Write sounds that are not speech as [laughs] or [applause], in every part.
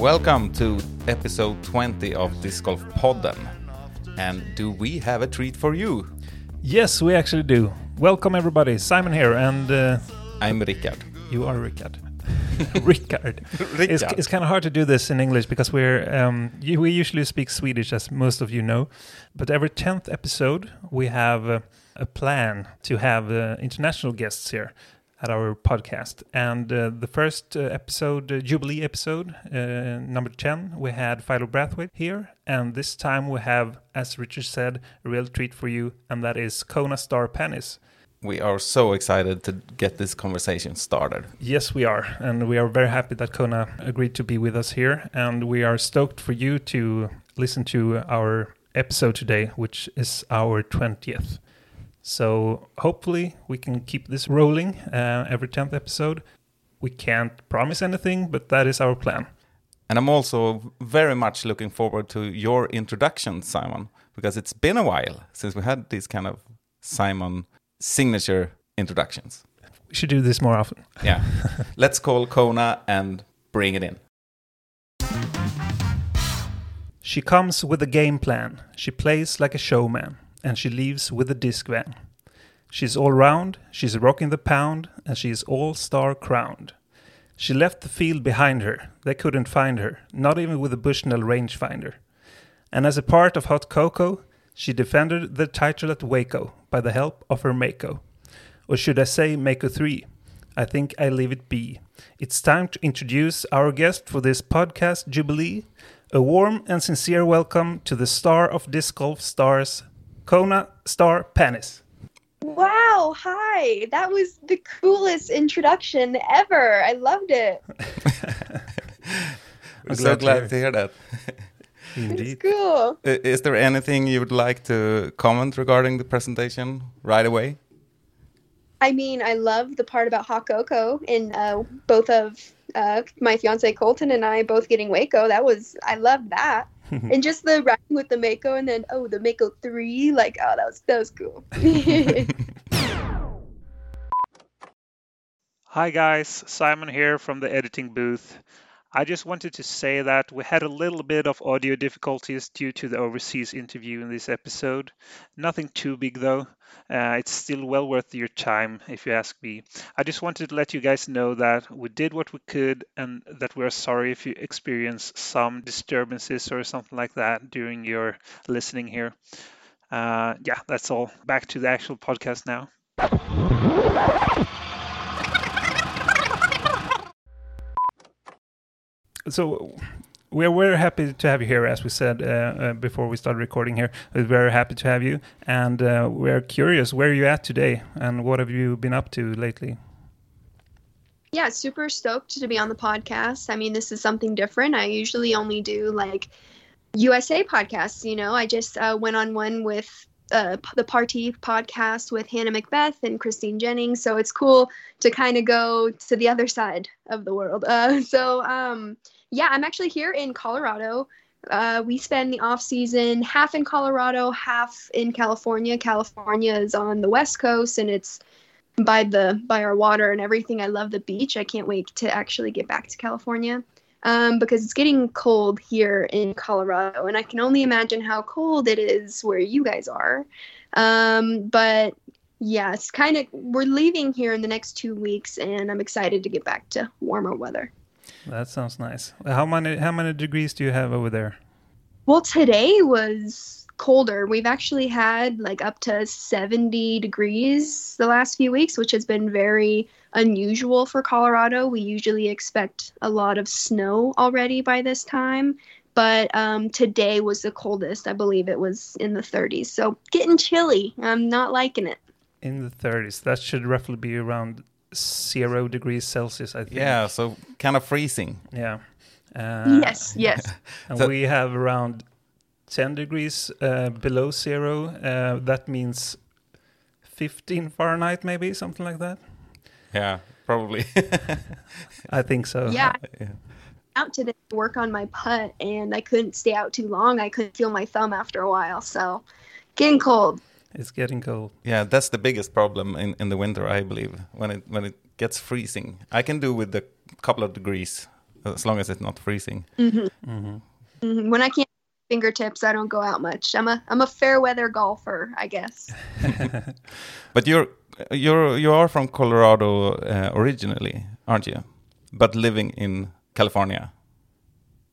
Welcome to episode 20 of Disc Golf Podden. And do we have a treat for you? Yes, we actually do. Welcome everybody. Simon here, and uh, I'm Rickard. you are Rickard. [laughs] Rickard. It's, Rickard. it's kind of hard to do this in English because we're um, we usually speak Swedish, as most of you know. But every tenth episode, we have uh, a plan to have uh, international guests here at our podcast. And uh, the first uh, episode, uh, Jubilee episode, uh, number ten, we had Philo Brathwaite here, and this time we have, as Rickard said, a real treat for you, and that is Kona Star Panis. We are so excited to get this conversation started. Yes, we are. And we are very happy that Kona agreed to be with us here. And we are stoked for you to listen to our episode today, which is our 20th. So hopefully we can keep this rolling uh, every 10th episode. We can't promise anything, but that is our plan. And I'm also very much looking forward to your introduction, Simon, because it's been a while since we had these kind of Simon signature introductions. We should do this more often. [laughs] Yeah. Let's call Kona and bring it in. She comes with a game plan. She plays like a showman, and she leaves with a disc van. She's all round, she's rocking the pound, and she's all star crowned. She left the field behind her. They couldn't find her, not even with a Bushnell rangefinder. And as a part of Hot Cocoa, she defended the title at Waco by the help of her Mako. Or should I say Mako 3? I think I leave it be. It's time to introduce our guest for this podcast jubilee. A warm and sincere welcome to the star of disc golf stars, Kona Star Panis. Wow, hi. That was the coolest introduction ever. I loved it. [laughs] We're I'm so glad to hear that. [laughs] It's cool. Is there anything you would like to comment regarding the presentation right away? I mean, I love the part about Hot Cocoa and uh, both of uh, my fiance Colton and I both getting Waco. That was, I loved that. [laughs] and just the riding with the Mako and then, oh, the Mako 3. Like, oh, that was, that was cool. [laughs] Hi guys, Simon here from the editing booth. I just wanted to say that we had a little bit of audio difficulties due to the overseas interview in this episode. Nothing too big though. Uh, it's still well worth your time if you ask me. I just wanted to let you guys know that we did what we could and that we're sorry if you experience some disturbances or something like that during your listening here. Uh, yeah, that's all. Back to the actual podcast now. So we're very happy to have you here, as we said uh, uh, before we started recording here. We're very happy to have you, and uh, we're curious where are you at today, and what have you been up to lately? yeah, super stoked to be on the podcast. I mean, this is something different. I usually only do like USA podcasts. You know, I just uh, went on one with uh, the Party podcast with Hannah Macbeth and Christine Jennings. So it's cool to kind of go to the other side of the world. Uh, [laughs] so um, yeah, I'm actually here in Colorado. Uh, we spend the off season half in Colorado, half in California. California is on the west coast, and it's by the by our water and everything. I love the beach. I can't wait to actually get back to California um, because it's getting cold here in Colorado, and I can only imagine how cold it is where you guys are. Um, but yeah, it's kind of we're leaving here in the next two weeks, and I'm excited to get back to warmer weather. That sounds nice. How many how many degrees do you have over there? Well, today was colder. We've actually had like up to 70 degrees the last few weeks, which has been very unusual for Colorado. We usually expect a lot of snow already by this time. But um, today was the coldest. I believe it was in the 30s. So getting chilly. I'm not liking it. In the 30s. That should roughly be around zero degrees Celsius, I think. Yeah, so kind of freezing. Yeah. Uh, yes, yes. [laughs] And So- we have around 10 degrees uh, below zero. Uh, that means 15 Fahrenheit, maybe something like that. Yeah, probably. [laughs] I think so. Yeah. yeah. out today to work on my putt, and I couldn't stay out too long. I couldn't feel my thumb after a while, so getting cold. It's getting cold. Yeah, that's the biggest problem in, in the winter, I believe. When it when it gets freezing, I can do with a couple of degrees as long as it's not freezing. mm-hmm When I can't fingertips, I don't go out much. I'm a I'm a fair weather golfer, I guess. [laughs] [laughs] But you're you're you are from Colorado uh, originally, aren't you? But living in California.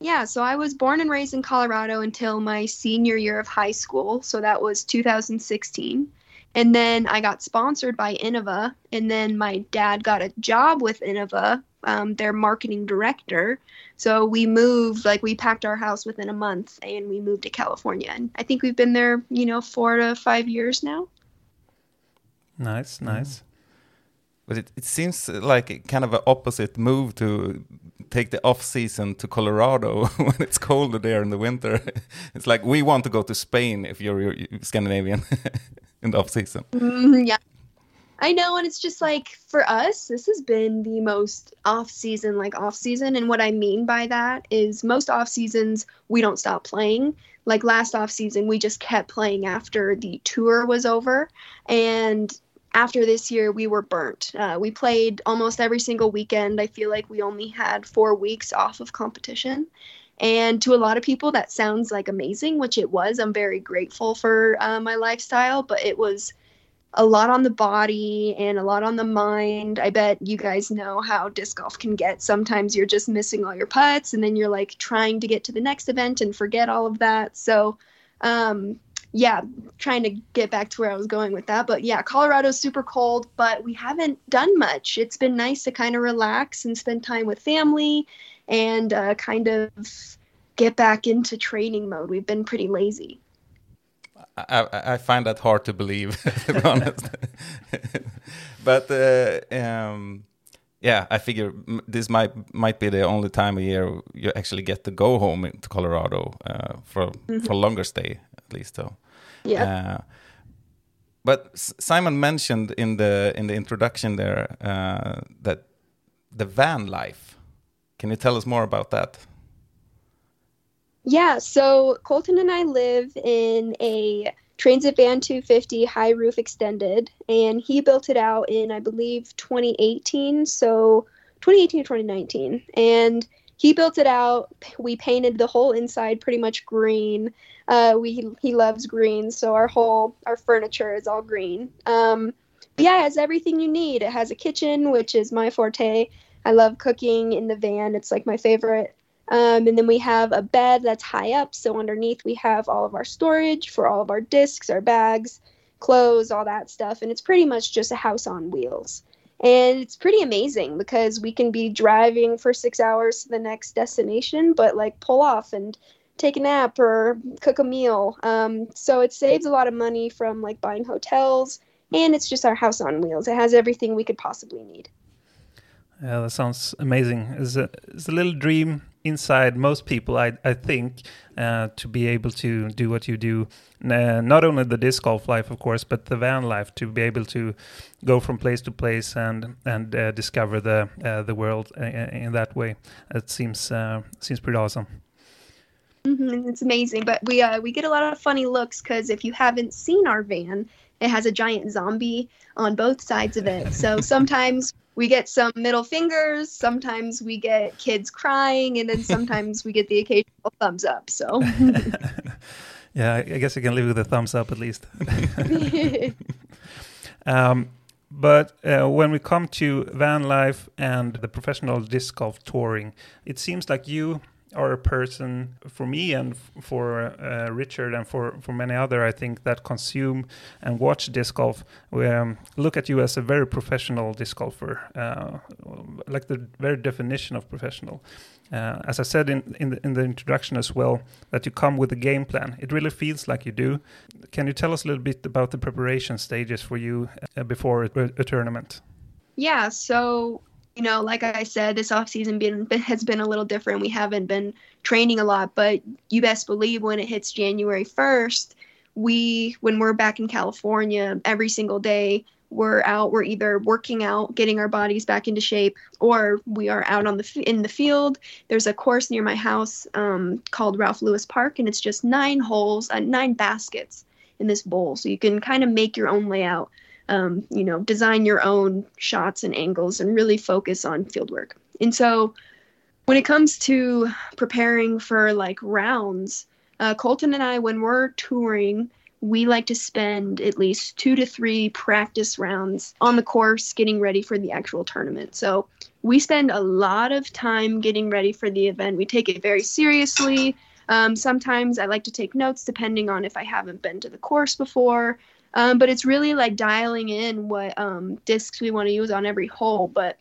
Yeah, so I was born and raised in Colorado until my senior year of high school. So that was 2016. And then I got sponsored by Innova. And then my dad got a job with Innova, um, their marketing director. So we moved, like, we packed our house within a month and we moved to California. And I think we've been there, you know, four to five years now. Nice, nice. But it, it seems like kind of an opposite move to take the off season to Colorado [laughs] when it's colder there in the winter. [laughs] It's like we want to go to Spain if you're, you're Scandinavian [laughs] in the off season. Mhm, yeah. I know, and it's just like for us, this has been the most off season, like off season. And what I mean by that is most off seasons we don't stop playing. Like last off season, we just kept playing after the tour was over, and after this year, we were burnt. Uh, we played almost every single weekend. I feel like we only had four weeks off of competition. And to a lot of people, that sounds like amazing, which it was. I'm very grateful for uh, my lifestyle, but it was a lot on the body and a lot on the mind. I bet you guys know how disc golf can get. Sometimes you're just missing all your putts, and then you're like trying to get to the next event and forget all of that. So, um, yeah, trying to get back to where I was going with that. But yeah, Colorado's super cold, but we haven't done much. It's been nice to kind of relax and spend time with family and uh, kind of get back into training mode. We've been pretty lazy. I, I- I find that hard to believe, [laughs] to be honest. [laughs] but uh, um, yeah, I figure this might might be the only time a year you actually get to go home to Colorado uh, for for longer stay at least. So, Yeah. uh, but Simon mentioned in the in the introduction there uh, that the van life. Can you tell us more about that? Yeah, so Colton and I live in a Transit Van 250 high roof extended, and he built it out in, I believe, 2018. So 2018 or 2019. And he built it out. We painted the whole inside pretty much green. Uh, we he loves green, so our whole our furniture is all green. Um, yeah, it has everything you need. It has a kitchen, which is my forte. I love cooking in the van. It's like my favorite. Um, and then we have a bed that's high up. So underneath, we have all of our storage for all of our discs, our bags, clothes, all that stuff. And it's pretty much just a house on wheels. And it's pretty amazing because we can be driving for six hours to the next destination, but like pull off and take a nap or cook a meal. Um, so it saves a lot of money from like buying hotels. And it's just our house on wheels. It has everything we could possibly need. Yeah, that sounds amazing. It's a, it's a little dream inside most people, I, I think, uh, to be able to do what you do. Uh, not only the disc golf life, of course, but the van life, to be able to go from place to place and and uh, discover the uh, the world uh, in that way. It seems uh, seems pretty awesome. hmm It's amazing, but we uh, we get a lot of funny looks because if you haven't seen our van, it has a giant zombie on both sides of it. So sometimes we get some middle fingers, sometimes we get kids crying, and then [laughs] sometimes we get the occasional thumbs up. So [laughs] Yeah, I guess you can live with a thumbs up at least. [laughs] Um, but uh, when we come to van life and the professional disc golf touring, it seems like you are a person for me and for uh, Rickard and for, for many other, I think, that consume and watch disc golf. We um, look at you as a very professional disc golfer, uh, like the very definition of professional. Uh, as I said in in the, in the introduction as well, that you come with a game plan. It really feels like you do. Can you tell us a little bit about the preparation stages for you uh, before a, a tournament? yeah, so you know, like I said, this off season been has been a little different. We haven't been training a lot, but you best believe when it hits January first, we when we're back in California, every single day we're out, we're either working out, getting our bodies back into shape, or we are out on the in the field. There's a course near my house um, called Ralph Lewis Park, and it's just nine holes, uh, nine baskets in this bowl, so you can kind of make your own layout. Um, you know, design your own shots and angles, and really focus on field work. And so, when it comes to preparing for like rounds, uh, Colton and I, when we're touring, we like to spend at least two to three practice rounds on the course getting ready for the actual tournament. So we spend a lot of time getting ready for the event. We take it very seriously. Um, sometimes I like to take notes depending on if I haven't been to the course before. Um, but it's really like dialing in what um, discs we want to use on every hole. But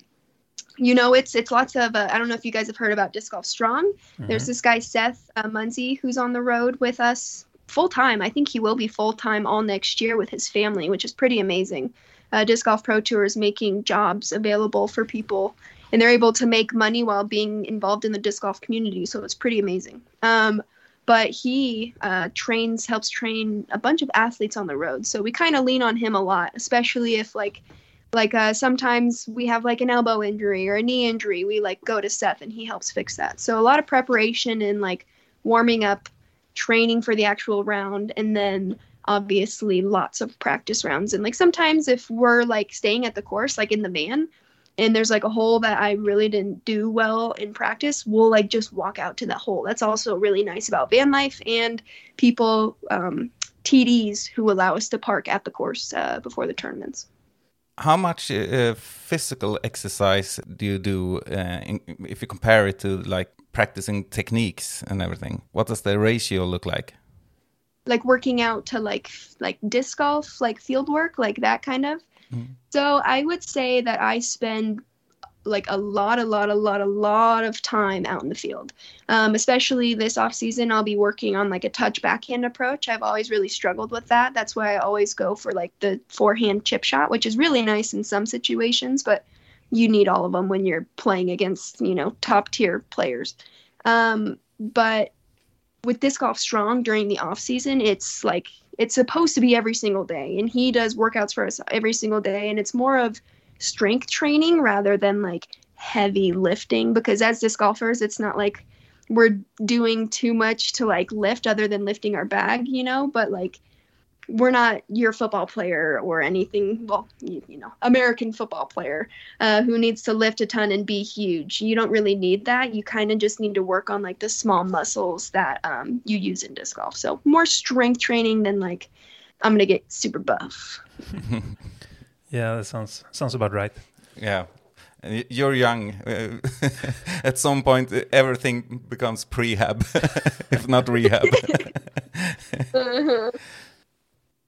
you know, it's it's lots of. Uh, I don't know if you guys have heard about Disc Golf Strong. Mm-hmm. There's this guy Seth uh, Munsey who's on the road with us full time. I think he will be full time all next year with his family, which is pretty amazing. Uh, Disc Golf Pro Tour is making jobs available for people, and they're able to make money while being involved in the disc golf community. So it's pretty amazing. Um, but he uh, trains, helps train a bunch of athletes on the road. So we kind of lean on him a lot, especially if like like uh, sometimes we have like an elbow injury or a knee injury we like go to seth and he helps fix that so a lot of preparation and like warming up training for the actual round and then obviously lots of practice rounds and like sometimes if we're like staying at the course like in the van and there's like a hole that i really didn't do well in practice we'll like just walk out to that hole that's also really nice about van life and people um, tds who allow us to park at the course uh, before the tournaments How much uh, physical exercise do you do uh, in, if you compare it to like practicing techniques and everything? What does the ratio look like? like working out to like like disc golf like field work like that kind of so i would say that i spend like a lot a lot a lot a lot of time out in the field. Um, especially this off season i'll be working on like a touch backhand approach. I've always really struggled with that. That's why i always go for like the forehand chip shot which is really nice in some situations but you need all of them when you're playing against you know top tier players. Um, but with disc golf strong during the off season it's like it's supposed to be every single day and he does workouts for us every single day and it's more of strength training rather than like heavy lifting because as disc golfers it's not like we're doing too much to like lift other than lifting our bag you know? But like we're not your football player or anything well you, you know american football player uh, who needs to lift a ton and be huge you don't really need that you kind of just need to work on like the small muscles that um, you use in disc golf so more strength training than like i'm gonna get super buff [laughs] Yeah, that sounds sounds about right. Yeah. And You're young. Uh, [laughs] At some point, everything becomes prehab, [laughs] if not rehab. uh,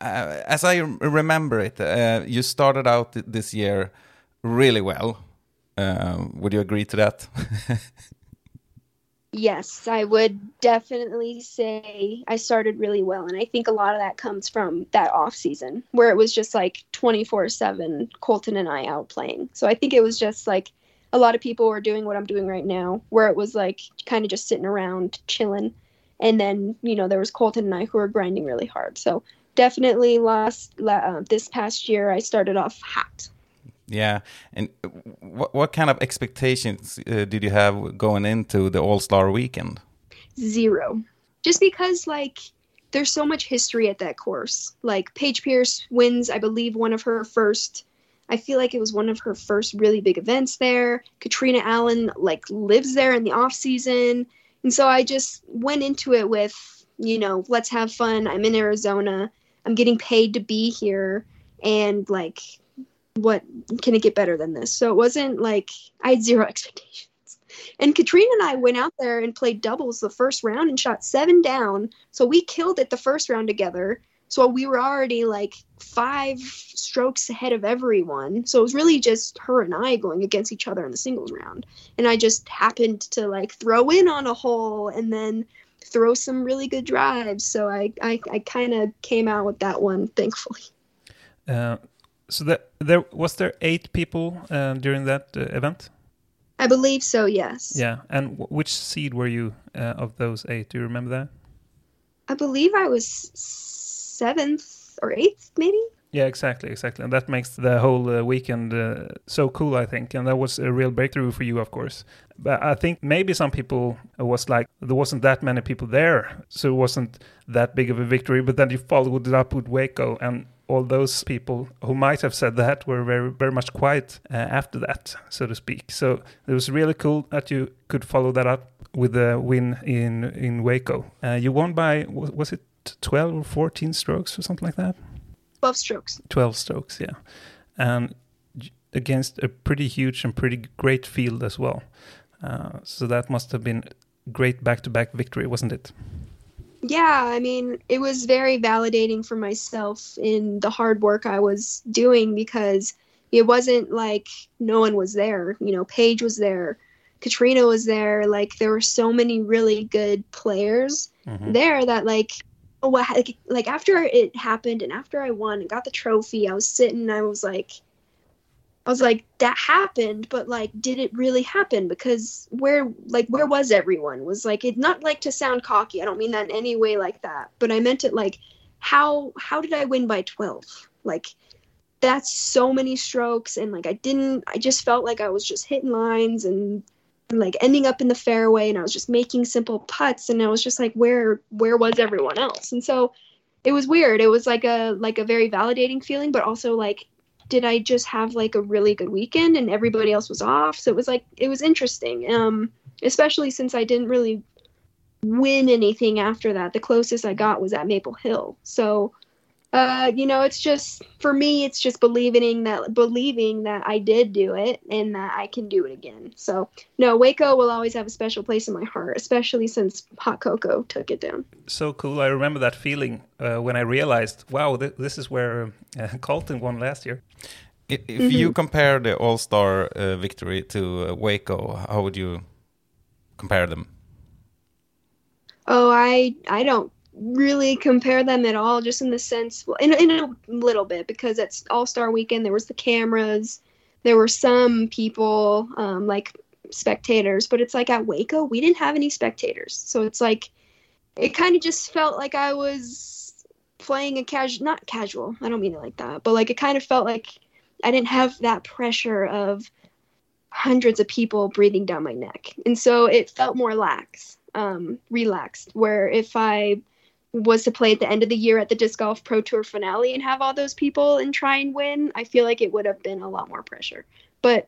as I remember it, uh, you started out this year really well. Uh, would you agree to that? [laughs] Yes, I would definitely say I started really well, and I think a lot of that comes from that off season where it was just like twenty four seven Colton and I out playing. So I think it was just like a lot of people were doing what I'm doing right now, where it was like kind of just sitting around chilling, and then you know there was Colton and I who were grinding really hard. So definitely last uh, this past year I started off hot. yeah. And what what kind of expectations uh, did you have going into the All Star Weekend? zero just because like there's so much history at that course like paige pierce wins i believe one of her first i feel like it was one of her first really big events there catrina allen like lives there in the off season and so i just went into it with you know let's have fun i'm in arizona i'm getting paid to be here and like what can it get better than this so it wasn't like i had zero [laughs] expectations and Catrina and I went out there and played doubles the first round and shot seven down. So we killed it the first round together. So we were already like five strokes ahead of everyone. So it was really just her and I going against each other in the singles round. And I just happened to like throw in on a hole and then throw some really good drives. So I, I, I kind of came out with that one, thankfully. Uh, so that there was there eight people uh, during that uh, event. I believe so, yes. Yeah, and w- which seed were you uh, of those eight? Do you remember that? I believe I was seventh or eighth, maybe. Yeah, exactly, exactly, and that makes the whole uh, weekend uh, so cool. I think, and that was a real breakthrough for you, of course. But I think maybe some people was like there wasn't that many people there, so it wasn't that big of a victory. But then you followed it up with Waco, and all those people who might have said that were very, very much quiet uh, after that, so to speak. So it was really cool that you could follow that up with a win in in Waco. Uh, you won by was it 12 or 14 strokes or something like that? 12 strokes. 12 strokes, yeah. And against a pretty huge and pretty great field as well. Uh, so that must have been great back-to-back victory, wasn't it? Yeah, I mean, it was very validating for myself in the hard work I was doing because it wasn't like no one was there. You know, Paige was there, Catrina was there. Like there were so many really good players mm-hmm. there that like what like, like after it happened and after I won and got the trophy, I was sitting I was like I was like that happened, but like did it really happen because where like where was everyone? Was like it's not like to sound cocky. I don't mean that in any way like that, but I meant it like how how did I win by 12? Like that's so many strokes and like I didn't I just felt like I was just hitting lines and like ending up in the fairway and I was just making simple putts and I was just like where where was everyone else? And so it was weird. It was like a like a very validating feeling but also like did I just have like a really good weekend and everybody else was off? So it was like it was interesting. Um especially since I didn't really win anything after that. The closest I got was at Maple Hill. So uh, you know, it's just for me, it's just believing that believing that I did do it and that I can do it again. So no, Waco will always have a special place in my heart, especially since Hot Cocoa took it down. So cool! I remember that feeling uh, when I realized, wow, th this is where uh, [laughs] Colton won last year. If mm -hmm. you compare the All Star uh, victory to uh, Waco, how would you compare them? Oh, I I don't really compare them at all, just in the sense, well, in, in a little bit, because it's All Star Weekend. There was the cameras, there were some people, um, like spectators, but it's like at Waco, we didn't have any spectators, so it's like it kind of just felt like I was playing a casual, not casual. I don't mean it like that, but like it kind of felt like I didn't have that pressure of hundreds of people breathing down my neck, and so it felt more lax um, relaxed. Where if I was to play at the end of the year at the disc golf pro tour finale and have all those people and try and win i feel like it would have been a lot more pressure. But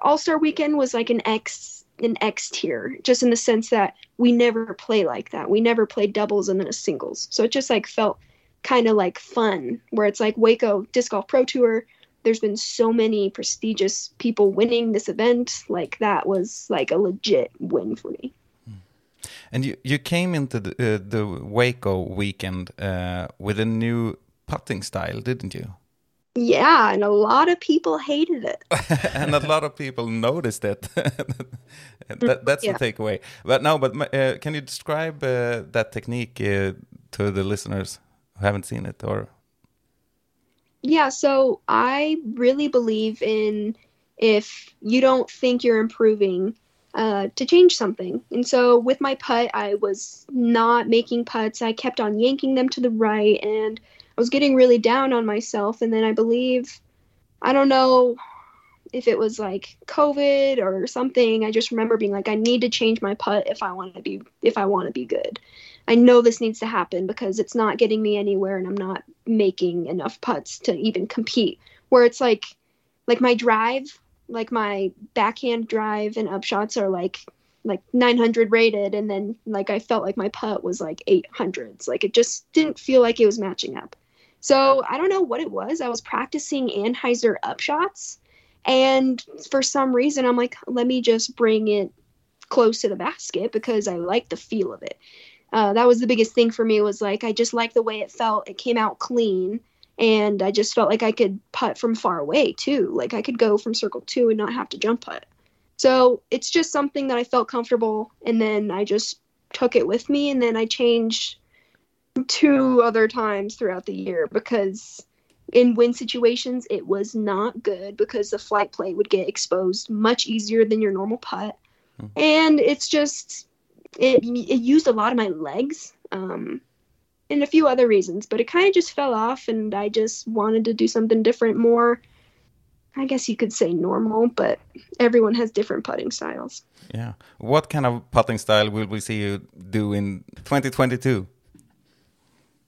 all-star weekend was like an x an x tier just in the sense that we never play like that. We never play doubles and then a singles. So it just like felt kind of like fun where it's like waco disc golf pro tour there's been so many prestigious people winning this event like that was like a legit win for me and you, you came into the, uh, the Waco weekend uh, with a new putting style, didn't you? Yeah, and a lot of people hated it. [laughs] and a lot of people noticed it. [laughs] that, that's yeah. the takeaway. But no, but uh, can you describe uh, that technique uh, to the listeners who haven't seen it or? Yeah, so I really believe in if you don't think you're improving, uh, to change something. And so with my putt, I was not making putts. I kept on yanking them to the right, and I was getting really down on myself. And then I believe, I don't know if it was like COVID or something. I just remember being like, I need to change my putt if I want to be if I want to be good. I know this needs to happen because it's not getting me anywhere, and I'm not making enough putts to even compete. Where it's like, like my drive like my backhand drive and upshots are like like 900 rated and then like i felt like my putt was like 800s like it just didn't feel like it was matching up. So i don't know what it was. I was practicing anhyzer upshots and for some reason i'm like let me just bring it close to the basket because i like the feel of it. Uh, that was the biggest thing for me was like i just like the way it felt. It came out clean and I just felt like I could putt from far away too. Like I could go from circle two and not have to jump putt. So it's just something that I felt comfortable, and then I just took it with me, and then I changed two other times throughout the year because in win situations it was not good because the flight play would get exposed much easier than your normal putt, hmm. and it's just it it used a lot of my legs. Um, and a few other reasons, but it kind of just fell off, and I just wanted to do something different, more. I guess you could say normal, but everyone has different putting styles. Yeah. What kind of putting style will we see you do in 2022?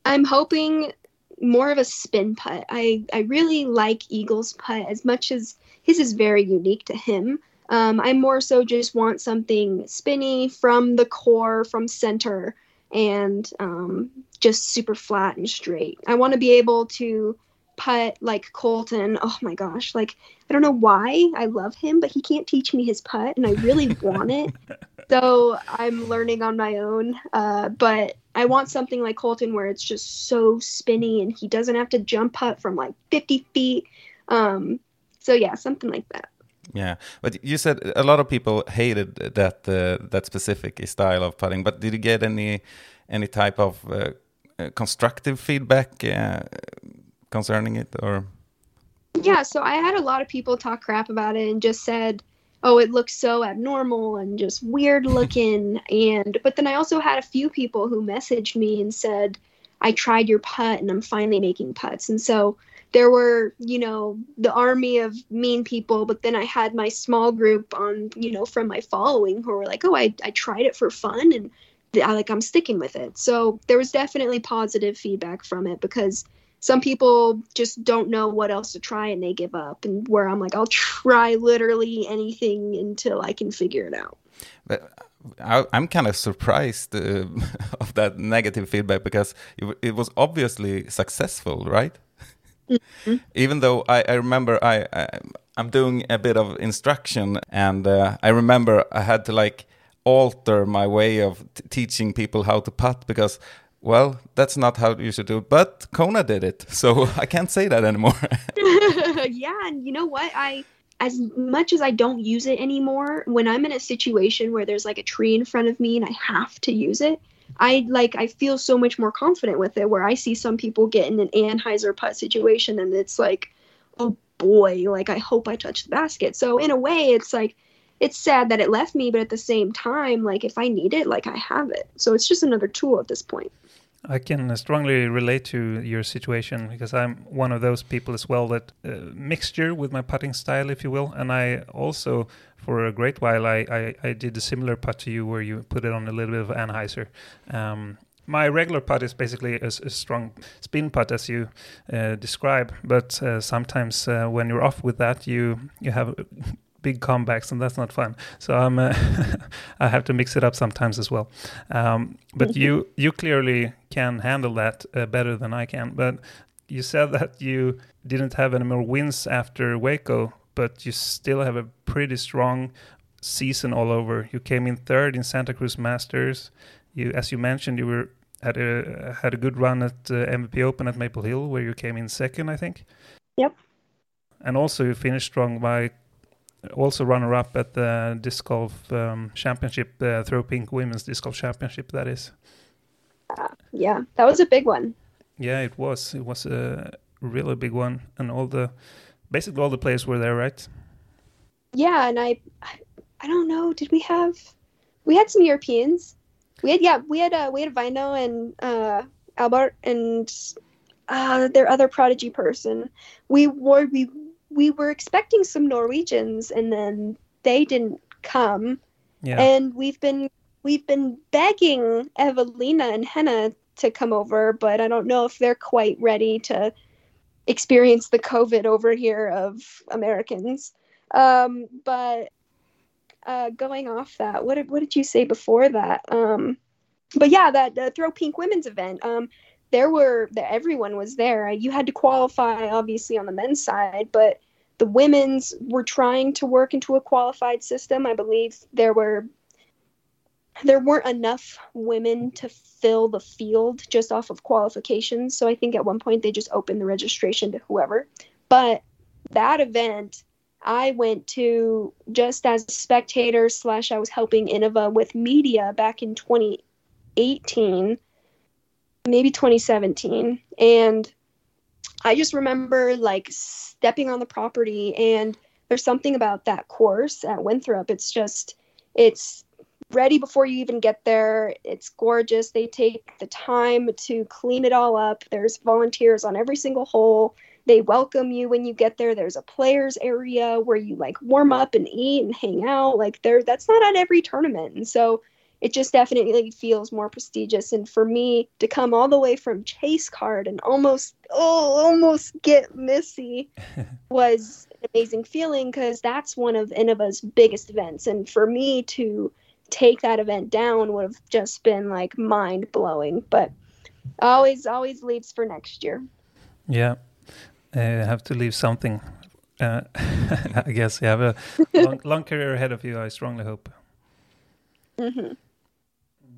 I'm hoping more of a spin putt. I, I really like Eagle's putt as much as his is very unique to him. Um, I more so just want something spinny from the core, from center, and um, just super flat and straight. I want to be able to putt like Colton. Oh my gosh, like I don't know why I love him, but he can't teach me his putt, and I really want it. [laughs] So I'm learning on my own. Uh, but I want something like Colton where it's just so spinny and he doesn't have to jump putt from like 50 feet. Um, so yeah, something like that. Yeah, but you said a lot of people hated that uh, that specific style of putting. But did you get any any type of uh, constructive feedback uh, concerning it, or? Yeah, so I had a lot of people talk crap about it and just said, "Oh, it looks so abnormal and just weird [laughs] looking." and but then I also had a few people who messaged me and said, "I tried your putt and I'm finally making putts." And so there were, you know, the army of mean people, but then I had my small group on, you know, from my following who were like, oh, I, I tried it for fun and I like I'm sticking with it. So there was definitely positive feedback from it because some people just don't know what else to try and they give up. And where I'm like, I'll try literally anything until I can figure it out. But I, am kind of surprised uh, [laughs] of that negative feedback because it, it was obviously successful, right? Mm-hmm. [laughs] Even though I, I remember I, I am doing a bit of instruction, and uh, I remember I had to like alter my way of teaching people how to putt because well, that's not how you should do it. But Kona did it, [laughs] so I can't say that anymore. [laughs] [laughs] yeah, and you know what? I as much as I don't use it anymore, when I'm in a situation where there's like a tree in front of me and I have to use it, I like I feel so much more confident with it. Where I see some people get in an Anhyzer putt situation and it's like, oh boy, like I hope I touch the basket. So in a way, it's like it's sad that it left me, but at the same time, like if I need it, like I have it. So it's just another tool at this point. I can strongly relate to your situation because I'm one of those people as well that uh, mixture with my putting style, if you will. And I also, for a great while, I, I, I, did a similar putt to you where you put it on a little bit of Anhyzer. Um, my regular putt is basically a, a strong spin putt, as you uh, describe. But uh, sometimes uh, when you're off with that, you you have big comebacks, and that's not fun. So I'm uh, [laughs] I have to mix it up sometimes as well. Um, but you [laughs] you clearly can handle that uh, better than I can. But you said that you didn't have any more wins after Waco, but you still have a pretty strong season all over. You came in third in Santa Cruz Masters. You, as you mentioned, you were had a had a good run at uh, MVP Open at Maple Hill, where you came in second, I think. Yep. And also, you finished strong by also runner up at the disc golf um, championship, the Throw Pink Women's Disc Golf Championship. That is. Uh, yeah, that was a big one. Yeah, it was. It was a really big one, and all the basically all the players were there, right? Yeah, and I, I don't know. Did we have? We had some Europeans. We had yeah, we had uh, we had Vino and uh, Albert and uh, their other prodigy person. We were we we were expecting some Norwegians and then they didn't come. Yeah. And we've been we've been begging Eveliina and Henna to come over, but I don't know if they're quite ready to experience the COVID over here of Americans. Um, but uh, going off that, what did what did you say before that? Um, but yeah, that the Throw Pink Women's event. Um, there were that everyone was there. You had to qualify obviously on the men's side, but the women's were trying to work into a qualified system. I believe there were there weren't enough women to fill the field just off of qualifications. So I think at one point they just opened the registration to whoever. But that event I went to just as a spectator slash I was helping Innova with media back in 2018 maybe 2017 and i just remember like stepping on the property and there's something about that course at winthrop it's just it's ready before you even get there. It's gorgeous. They take the time to clean it all up. There's volunteers on every single hole. They welcome you when you get there. There's a players area where you like warm up and eat and hang out. Like there that's not at every tournament. And so it just definitely feels more prestigious and for me to come all the way from chase card and almost oh almost get missy [laughs] was an amazing feeling because that's one of Innova's biggest events and for me to take that event down would have just been like mind blowing but always always leaves for next year Yeah, uh, have to leave something. Uh, [laughs] I guess you have a [laughs] long, long career ahead of you. I strongly hope. hmm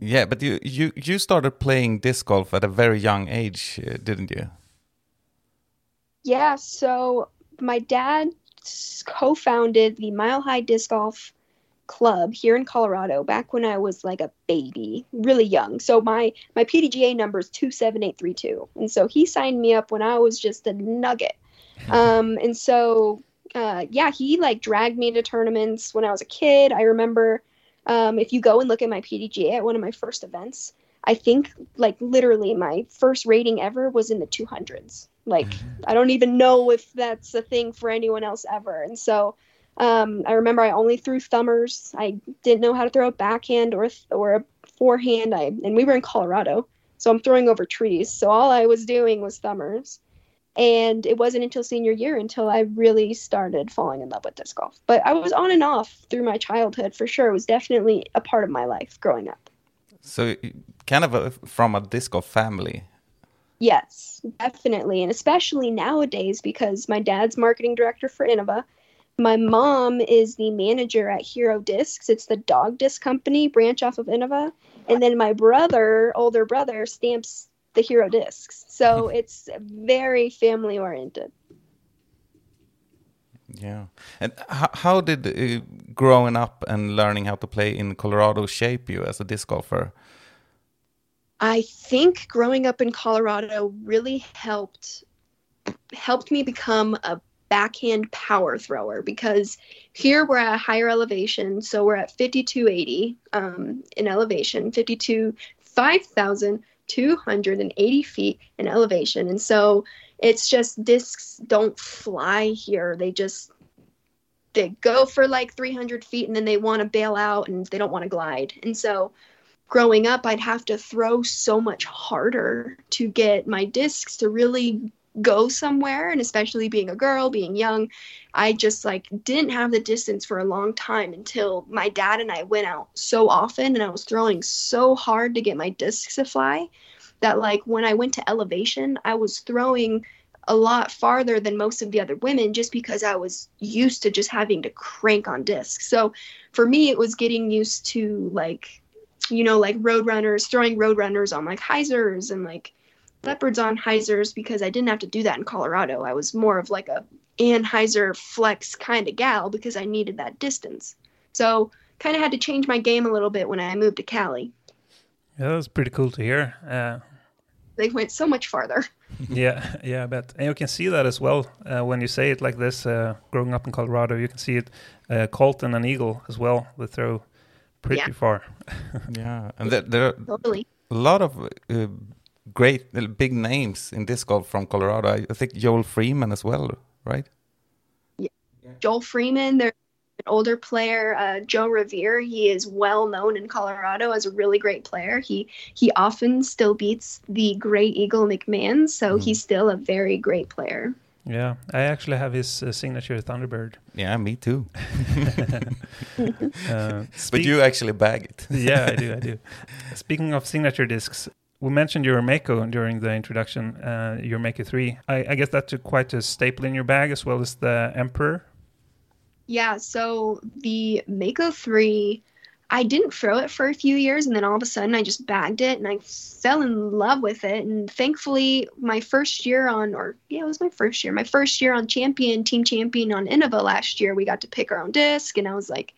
Yeah, but you you you started playing disc golf at a very young age, uh, didn't you? Yeah, so my dad co-founded the Mile High Disc Golf Club here in Colorado back when I was like a baby, really young. So my my PDGA number is 27832. And so he signed me up when I was just a nugget. [laughs] Um and so uh yeah, he like dragged me to tournaments when I was a kid. I remember um if you go and look at my PDGA at one of my first events, I think like literally my first rating ever was in the 200s. Like I don't even know if that's a thing for anyone else ever. And so um, I remember I only threw thumbers. I didn't know how to throw a backhand or or a forehand. I and we were in Colorado, so I'm throwing over trees. So all I was doing was thumbers. And it wasn't until senior year until I really started falling in love with disc golf. But I was on and off through my childhood for sure. It was definitely a part of my life growing up. So kind of a, from a disc golf family. Yes, definitely. And especially nowadays because my dad's marketing director for Innova. My mom is the manager at Hero Discs. It's the dog disc company branch off of Innova. And then my brother, older brother, stamps the Hero Discs. So [laughs] it's very family oriented. Yeah. And how, how did uh, growing up and learning how to play in Colorado shape you as a disc golfer? I think growing up in Colorado really helped helped me become a backhand power thrower because here we're at a higher elevation, so we're at 5280 um, in elevation, 52 5,280 feet in elevation, and so it's just discs don't fly here; they just they go for like 300 feet and then they want to bail out and they don't want to glide, and so growing up, I'd have to throw so much harder to get my discs to really go somewhere. And especially being a girl, being young, I just like didn't have the distance for a long time until my dad and I went out so often and I was throwing so hard to get my discs to fly that like when I went to elevation, I was throwing a lot farther than most of the other women just because I was used to just having to crank on discs. So for me, it was getting used to like you know, like road runners, throwing road runners on like hyzers and like leopards on hyzers because I didn't have to do that in Colorado. I was more of like a Anhyzer flex kind of gal because I needed that distance. So kind of had to change my game a little bit when I moved to Cali. Yeah, that was pretty cool to hear. Uh, They went so much farther. [laughs] yeah, yeah, I bet. And you can see that as well uh, when you say it like this. Uh, growing up in Colorado, you can see it. Uh, Colton and Eagle as well. They throw pretty Yeah. far. [laughs] Yeah, and there, there are Totally. a lot of uh, great uh, big names in disc golf from Colorado. I, I think Joel Freeman as well, right? Yeah, Joel Freeman, there's an older player, uh, Joe Revere. He is well known in Colorado as a really great player. He he often still beats the great Eagle McMahon, so he's still a very great player. Yeah, I actually have his uh, signature Thunderbird. Yeah, me too. [laughs] [laughs] Uh, But you actually bag it. yeah, I do. I [laughs] do. Speaking of signature discs, we mentioned your Mako during the introduction. Uh, your Mako three. I, I guess that's a, quite a staple in your bag as well as the Emperor. Yeah, so the Mako 3, I didn't throw it for a few years and then all of a sudden I just bagged it and I fell in love with it. And thankfully, my first year on, or yeah, it was my first year, my first year on champion, team champion on Innova last year, we got to pick our own disc. And I was like,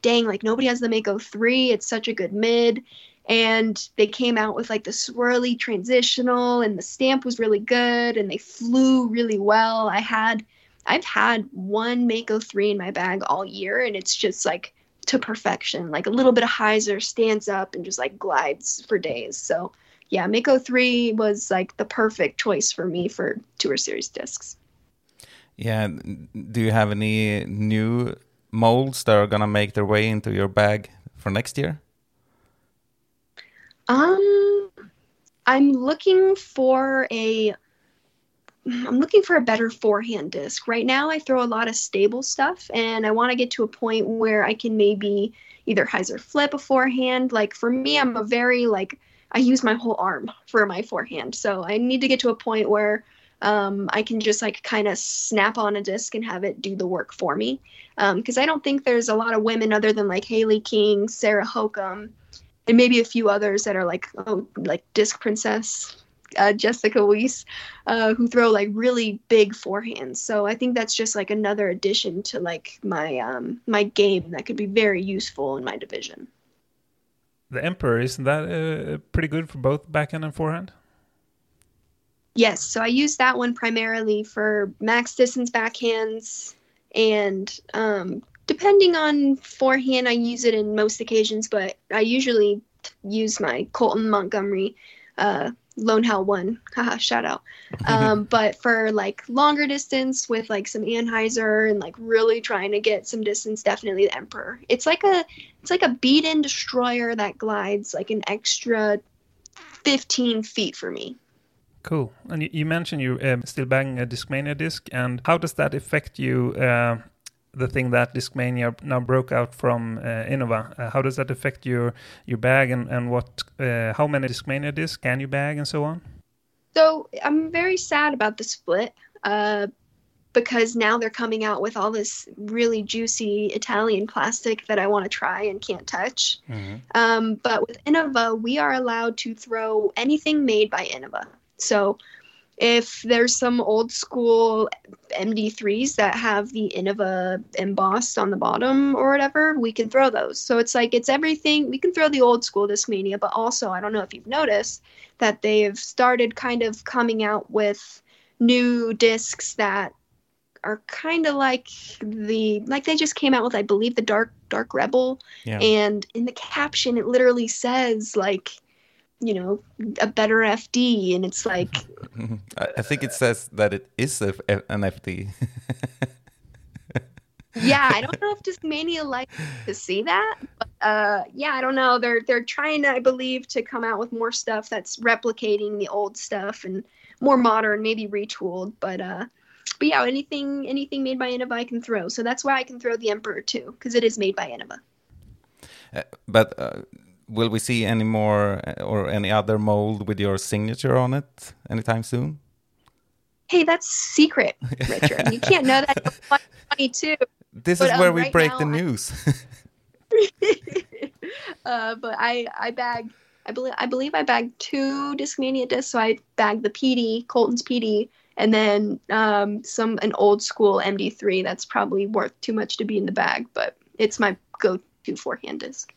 dang, like nobody has the Mako 3. It's such a good mid. And they came out with like the swirly transitional and the stamp was really good and they flew really well. I had I've had one Mako 3 in my bag all year and it's just like to perfection. Like a little bit of hyzer stands up and just like glides for days. So yeah, Mako 3 was like the perfect choice for me for Tour Series discs. Yeah, do you have any new molds that are gonna make their way into your bag for next year? Um, I'm looking for a. I'm looking for a better forehand disc. Right now, I throw a lot of stable stuff, and I want to get to a point where I can maybe either hyzer flip a forehand. Like for me, I'm a very like I use my whole arm for my forehand, so I need to get to a point where um, I can just like kind of snap on a disc and have it do the work for me. Um because um, I don't think there's a lot of women other than like Hailey King, Sarah Hokom, and maybe a few others that are like oh like Disc Princess, uh, Jessica Weese, uh, who throw like really big forehands. So I think that's just like another addition to like my um, my game that could be very useful in my division. The Emperor isn't that uh, pretty good for both backhand and forehand? Yes, so I use that one primarily for max distance backhands, and um, depending on forehand, I use it in most occasions, but I usually use my Colton Montgomery uh, Lone Howl one. [laughs] Haha, shout out. Um, [laughs] but for like longer distance with like some anhyzer and like really trying to get some distance, definitely the Emperor. It's like a it's like a beat-in destroyer that glides like an extra 15 feet for me. Cool. And you mentioned you um, still banging a Discmania disc, and how does that affect you? Uh, the thing that Discmania now broke out from uh, Innova. Uh, how does that affect your your bag, and and what? Uh, how many Discmania discs can you bag, and so on? So I'm very sad about the split. Uh, because now they're coming out with all this really juicy Italian plastic that I want to try and can't touch. Mm-hmm. Um, but with Innova, we are allowed to throw anything made by Innova. So if there's some old school MD3s that have the Innova embossed on the bottom or whatever, we can throw those. So it's like it's everything. We can throw the old school Discmania, but also I don't know if you've noticed that they've started kind of coming out with new discs that are kind of like the like they just came out with I believe the Dark Dark Rebel, yeah. and in the caption it literally says like you know a better FD, and it's like [laughs] I think it says that it is a, an FD. [laughs] yeah, I don't know if Discmania likes to see that, but uh, yeah, I don't know. They're they're trying to, I believe, to come out with more stuff that's replicating the old stuff and more modern, maybe retooled. But uh, but yeah, anything anything made by Innova I can throw. So that's why I can throw the Emperor too, because it is made by Innova. Uh, but uh, will we see any more uh, or any other mold with your signature on it anytime soon? Hey, that's secret, [laughs] Rickard. you can't know that. Twenty-two. This but, is where um, we right break the news. [laughs] uh, but I I bag I believe I believe I bagged two Discmania discs. So I bagged the PD Colton's PD and then um, some an old school MD3 that's probably worth too much to be in the bag, but it's my go-to forehand disc.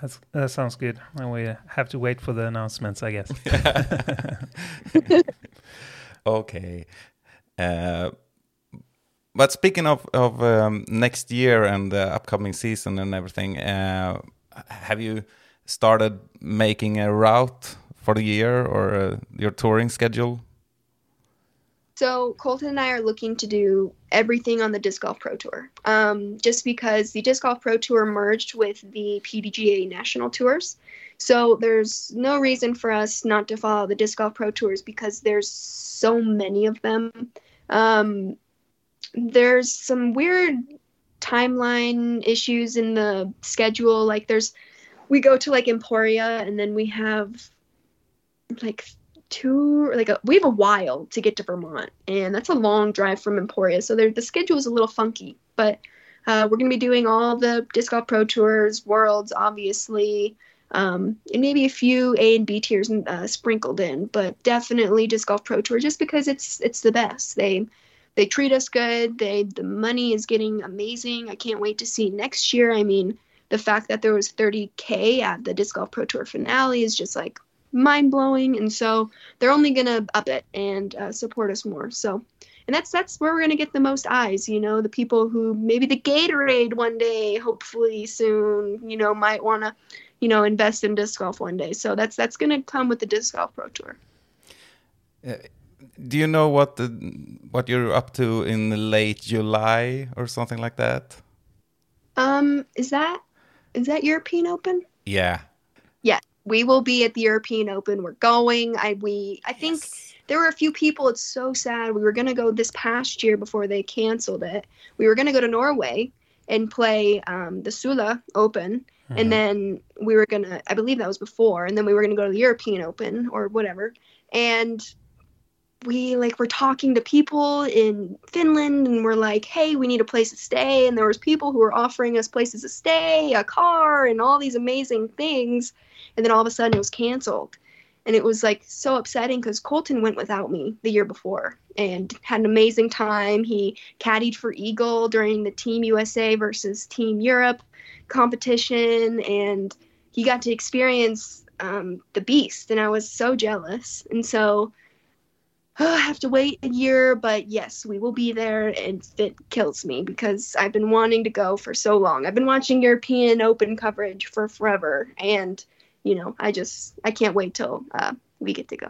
That's, that sounds good. And we have to wait for the announcements, I guess. [laughs] okay. Uh, but speaking of of um, next year and the upcoming season and everything, uh, have you started making a route for the year or uh, your touring schedule? So Colton and I are looking to do everything on the Disc Golf Pro Tour, um, just because the Disc Golf Pro Tour merged with the PDGA National Tours. So there's no reason for us not to follow the Disc Golf Pro Tours because there's so many of them. Um, there's some weird timeline issues in the schedule. Like there's, we go to like Emporia and then we have like two like a, we have a while to get to Vermont, and that's a long drive from Emporia. So the schedule is a little funky, but uh, we're going to be doing all the disc golf pro tours, worlds, obviously, um, and maybe a few A and B tiers uh, sprinkled in, but definitely disc golf pro tour just because it's it's the best. They they treat us good. They the money is getting amazing. I can't wait to see next year. I mean, the fact that there was 30k at the disc golf pro tour finale is just like mind blowing, and so they're only gonna up it and uh, support us more. So, and that's that's where we're gonna get the most eyes. You know, the people who maybe the Gatorade one day, hopefully soon, you know, might wanna, you know, invest in disc golf one day. So that's that's gonna come with the disc golf pro tour. Do you know what the what you're up to in late July or something like that? Um, is that is that European Open? Yeah. We will be at the European Open. We're going. I we I think there were a few people. It's so sad. We were gonna go this past year before they canceled it. We were gonna go to Norway and play um, the Sula Open, and then we were gonna. I believe that was before, and then we were gonna go to the European Open or whatever. And we like were talking to people in Finland and we're like, hey, we need a place to stay. And there was people who were offering us places to stay, a car, and all these amazing things. And then all of a sudden it was canceled. And it was like so upsetting because Colton went without me the year before and had an amazing time. He caddied for Eagle during the Team USA versus Team Europe competition and he got to experience um, the beast. And I was so jealous. And so oh, [sighs] I have to wait a year, but yes, we will be there. And it kills me because I've been wanting to go for so long. I've been watching European Open coverage for forever, and you know, I just I can't wait till uh, we get to go.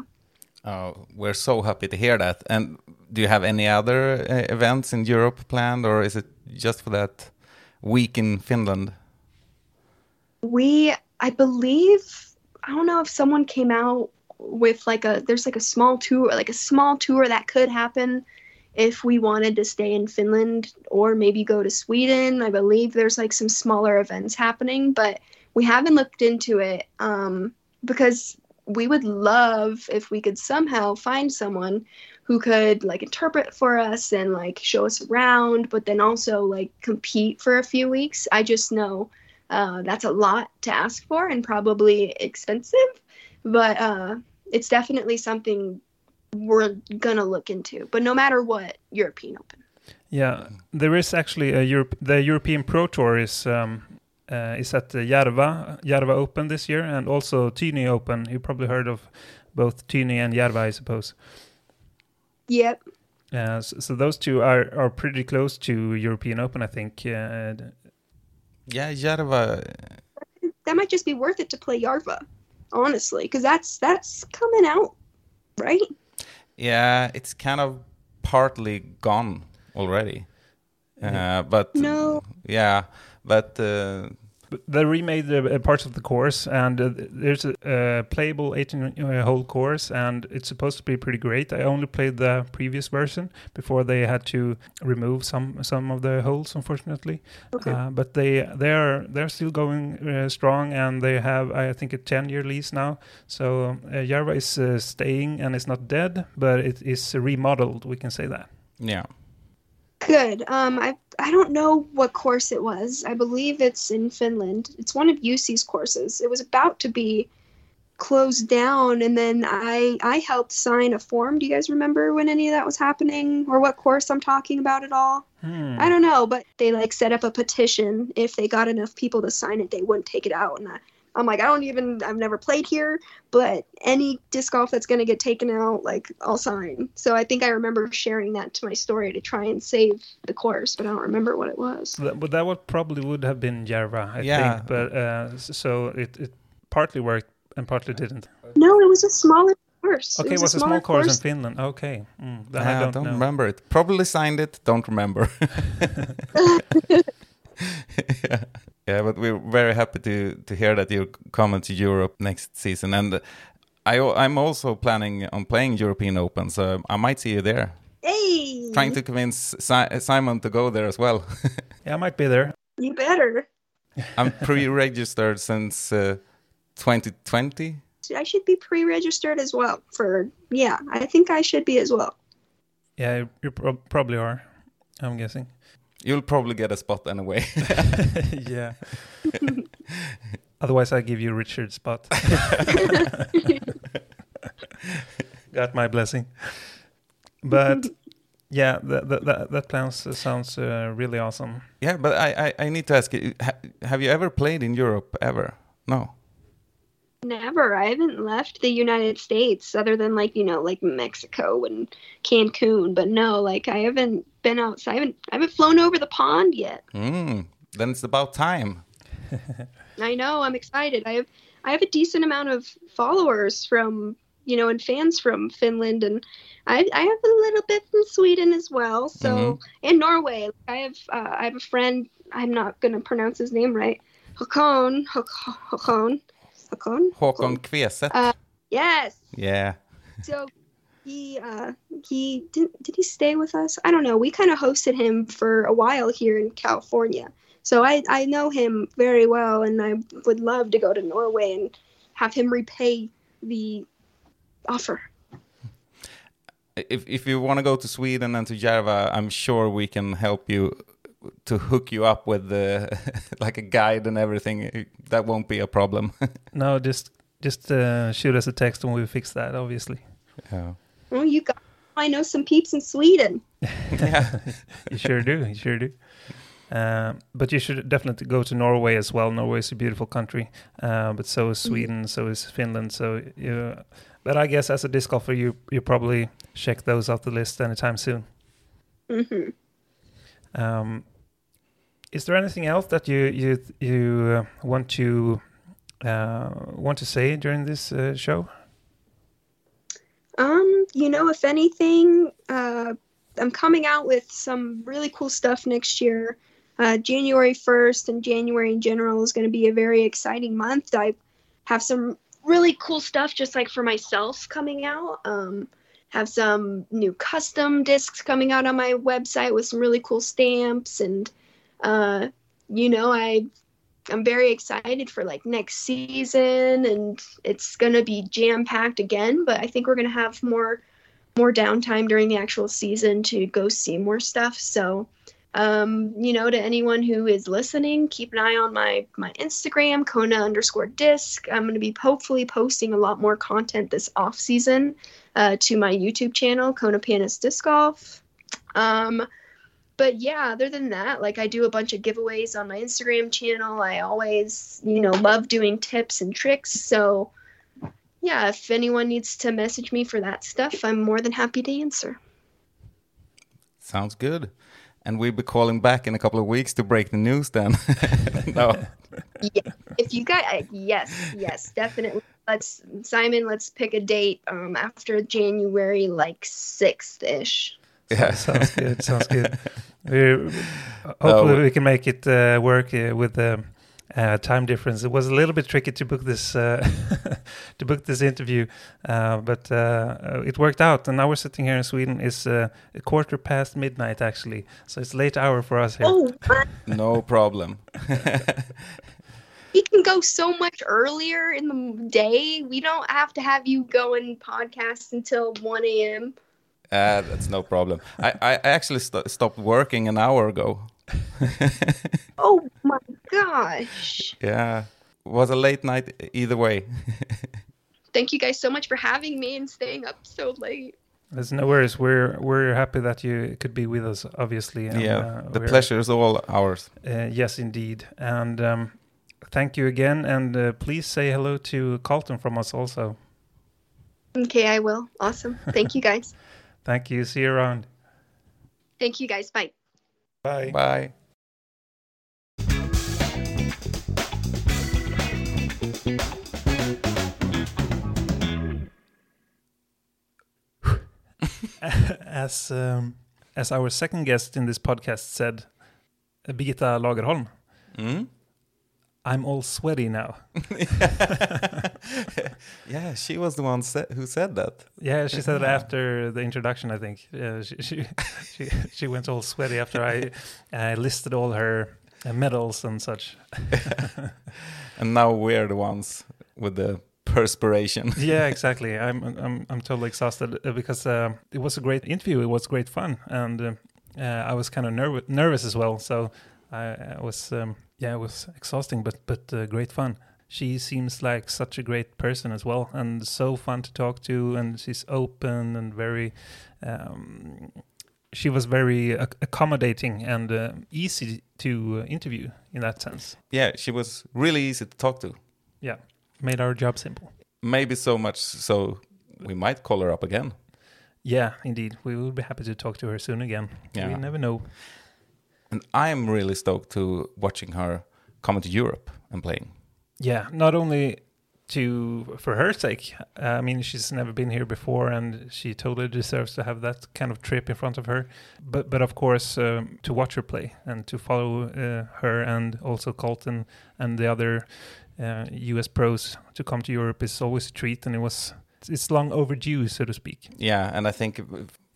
Oh, we're so happy to hear that. And do you have any other uh, events in Europe planned, or is it just for that week in Finland? We, I believe, I don't know if someone came out with like a there's like a small tour, like a small tour that could happen if we wanted to stay in Finland or maybe go to Sweden. I believe there's like some smaller events happening, but we haven't looked into it um, because we would love if we could somehow find someone who could like interpret for us and like show us around, but then also like compete for a few weeks. I just know uh, that's a lot to ask for and probably expensive, but uh, it's definitely something we're gonna look into. But no matter what, European Open. Yeah, there is actually a Europe. The European Pro Tour is um, uh, is at the Järva Järva Open this year, and also Tyni Open. You probably heard of both Tyni and Järva, I suppose. Yep. Uh, so, so those two are are pretty close to European Open, I think. Uh, Yeah, Järva. That might just be worth it to play Järva, honestly, because that's that's coming out, right? Yeah, it's kind of partly gone already. Uh, but No. yeah, but uh, But they remade the uh, parts of the course, and uh, there's a uh, playable 18-hole course, and it's supposed to be pretty great. I only played the previous version before they had to remove some some of the holes, unfortunately. Okay. Uh, but they they are they're still going uh, strong, and they have I think a 10-year lease now. So uh, Järva is uh, staying, and it's not dead, but it is remodeled. We can say that. yeah, Good. Um, I I don't know what course it was. I believe it's in Finland. It's one of UC's courses. It was about to be closed down, and then I I helped sign a form. Do you guys remember when any of that was happening, or what course I'm talking about at all? Hmm. I don't know, but they like set up a petition. If they got enough people to sign it, they wouldn't take it out. And I, I'm like, I don't even, I've never played here, but any disc golf that's going to get taken out, like, I'll sign. So I think I remember sharing that to my story to try and save the course, but I don't remember what it was. So that, but that would probably would have been Järva, I Yeah. think. But uh, so it, it partly worked and partly didn't. No, it was a smaller course. Okay, it was, a small course, in Finland. Okay, mm, then I I don't, don't, know. remember it. Probably signed it. Don't remember. [laughs] [laughs] [laughs] yeah. Yeah, but we're very happy to to hear that you're coming to Europe next season, and I I'm also planning on playing European Open, so I might see you there. Hey, Trying to convince si- Simon to go there as well. [laughs] Yeah, I might be there. you better. I'm pre-registered since uh, 2020. I should be pre-registered as well. For yeah, I think I should be as well. Yeah, you, you prob probably are. I'm guessing. You'll probably get a spot anyway. [laughs] yeah. [laughs] Otherwise, I give you Rickard's spot. [laughs] Got my blessing. But yeah, that that that, that plan s- sounds uh, really awesome. yeah, but I, I I need to ask you: ha- Have you ever played in Europe ever? No. Never. I haven't left the United States other than like, you know, like Mexico and Cancun. But no, like I haven't been outside. I haven't, I haven't flown over the pond yet. Mm, then it's about time. [laughs] I know. I'm excited. I have I have a decent amount of followers from you know and fans from Finland, and I I have a little bit from Sweden as well. So and Norway. I have uh, I have a friend. I'm not gonna pronounce his name right. Håkon. Håk- Håkon. Håkon. Kveset. Uh, Yes. yeah. So he uh he did did he stay with us? I don't know. We kind of hosted him for a while here in California. So I I know him very well and I would love to go to Norway and have him repay the offer. If if you want to go to Sweden and to Järva, I'm sure we can help you to hook you up with the [laughs] like a guide and everything. That won't be a problem. [laughs] No, just just uh, shoot us a text when we fix that. Obviously, yeah. Oh, you got I know some peeps in Sweden. [laughs] yeah. you sure do. You sure do. Um, but you should definitely go to Norway as well. Norway is a beautiful country, uh, but so is Sweden, so is Finland. So, you, but I guess as a disc golfer, you you probably check those off the list anytime soon. hmm Um, is there anything else that you you you uh, want to uh, want to say during this uh, show? Um, you know, if anything, uh, I'm coming out with some really cool stuff next year. Uh, January 1st and January in general is going to be a very exciting month. I have some really cool stuff just like for myself coming out. Um, have some new custom discs coming out on my website with some really cool stamps and uh, you know, I I'm very excited for like next season and it's to be jam packed again, but I think we're to have more more downtime during the actual season to go see more stuff. So, um, you know, to anyone who is listening, keep an eye on my my Instagram, Kona underscore disc. I'm to be hopefully posting a lot more content this off season uh, to my YouTube channel, Kona Panis Disc Golf. Um, but yeah, other than that, like I do a bunch of giveaways on my Instagram channel. I always, you know, love doing tips and tricks. So yeah, if anyone needs to message me for that stuff, I'm more than happy to answer. Sounds good. And we'll be calling back in a couple of weeks to break the news then. [laughs] no. yeah, if you guys, yes, yes, definitely. Let's Simon. Let's pick a date um, after January, like sixth ish. [laughs] Yeah. Sounds good. Sounds good. [laughs] We're, hopefully, Uh, we can make it uh, work uh, with the uh, time difference. It was a little bit tricky to book this uh, [laughs] to book this interview, uh, but uh, it worked out. And now we're sitting here in Sweden. It's uh, a quarter past midnight, actually, so it's late hour for us here. Oh, no problem. we can go so much earlier in the day. We don't have to have you go and podcast until one a.m. Uh, that's no problem. I, I actually st- stopped working an hour ago. [laughs] Oh my gosh! yeah. Was a late night either way. [laughs] Thank you guys so much for having me and staying up so late. There's no worries. We're we're happy that you could be with us, obviously. and, yeah. uh, the pleasure is all ours. Uh, yes, indeed. And um, thank you again. And uh, please say hello to Colton from us also. Okay, I will. Awesome. Thank you guys. [laughs] Thank you. See you around. Thank you guys. Bye. Bye. Bye. [laughs] as um, as our second guest in this podcast said, uh, Birgitta Lagerholm, Mm? I'm all sweaty now. [laughs] yeah, she was the one sa- who said that. Yeah, she said it after the introduction. I think yeah, she, she [laughs] she she went all sweaty after I [laughs] I listed all her uh, medals and such. And now we're the ones with the perspiration. yeah, exactly. I'm I'm I'm totally exhausted uh, because uh, it was a great interview. It was great fun, and uh, I was kind of nerv- nervous as well. So I, I was um, yeah, it was exhausting, but but uh, great fun. She seems like such a great person as well, and so fun to talk to. And she's open and very. Um, she was very accommodating and uh, easy to uh, interview in that sense. yeah, she was really easy to talk to. Yeah. made our job simple. Maybe so much so we might call her up again. Yeah, indeed. We will be happy to talk to her soon again. Yeah. We never know. And I'm really stoked to watching her come to Europe and playing. Yeah, not only to for her sake. Uh, I mean, she's never been here before, and she totally deserves to have that kind of trip in front of her. But but of course, um, to watch her play and to follow uh, her and also Colton and the other uh, U.S. pros to come to Europe is always a treat, and it was it's long overdue, so to speak. Yeah, and I think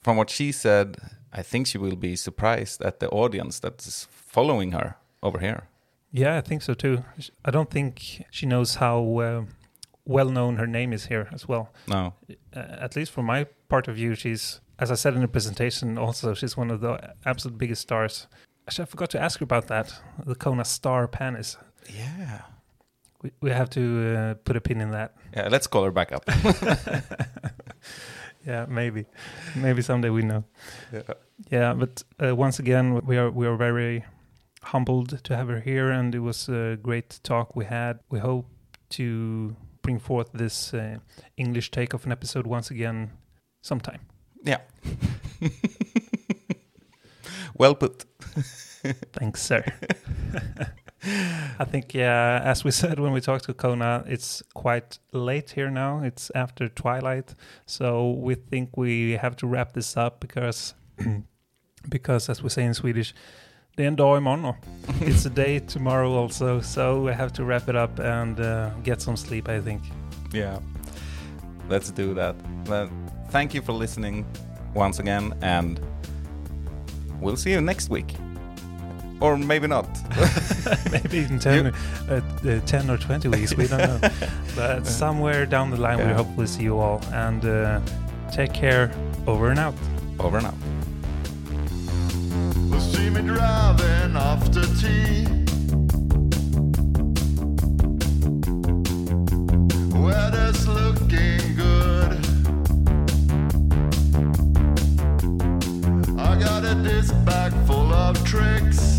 from what she said, I think she will be surprised at the audience that's following her over here. Yeah, I think so too. I don't think she knows how uh, well known her name is here as well. No. Uh, at least from my part of view, she's, as I said in the presentation, also she's one of the absolute biggest stars. Actually, I forgot to ask her about that. The Kona Star Panis. Yeah. We, we have to uh, put a pin in that. Yeah, let's call her back up. [laughs] [laughs] Yeah, maybe, maybe someday we know. yeah. Yeah, but uh, once again, we are we are very humbled to have her here, and it was a great talk we had. We hope to bring forth this uh, English take of an episode once again sometime. Yeah. [laughs] well put. Thanks, sir. [laughs] I think, yeah, as we [laughs] said when we talked to Kona, it's quite late here now. It's after twilight, so we think we have to wrap this up because, [clears throat] because as we say in Swedish, det är en dag imorgon. [laughs] It's a day tomorrow also, so we have to wrap it up and uh, get some sleep. I think. Yeah. Let's do that. Well, thank you for listening once again, and we'll see you next week. Or maybe not. [laughs] Maybe in 10, uh, uh, 10 or 20 weeks, we don't know. [laughs] but somewhere down the line, we Yeah. hopefully see you all. And uh, take care. Over and out. Over and out. Will see me driving after tea. Weather's looking good. I got a disc bag full of tricks.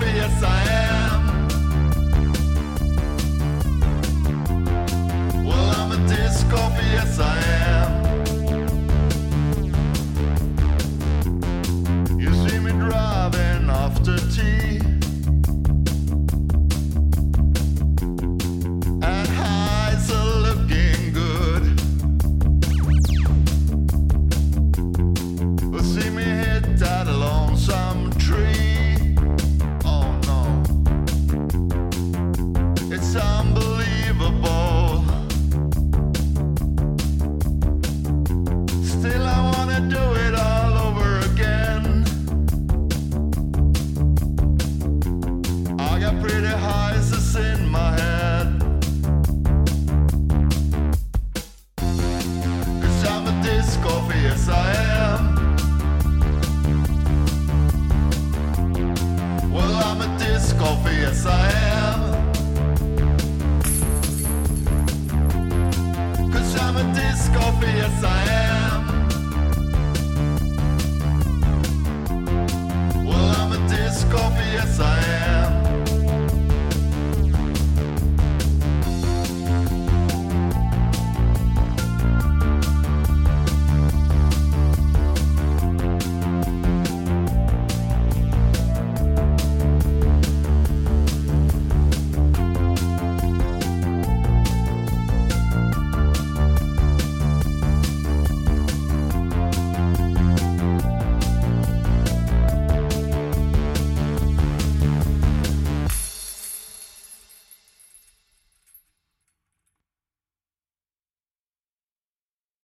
yes I am. Well, I'm a yes I am.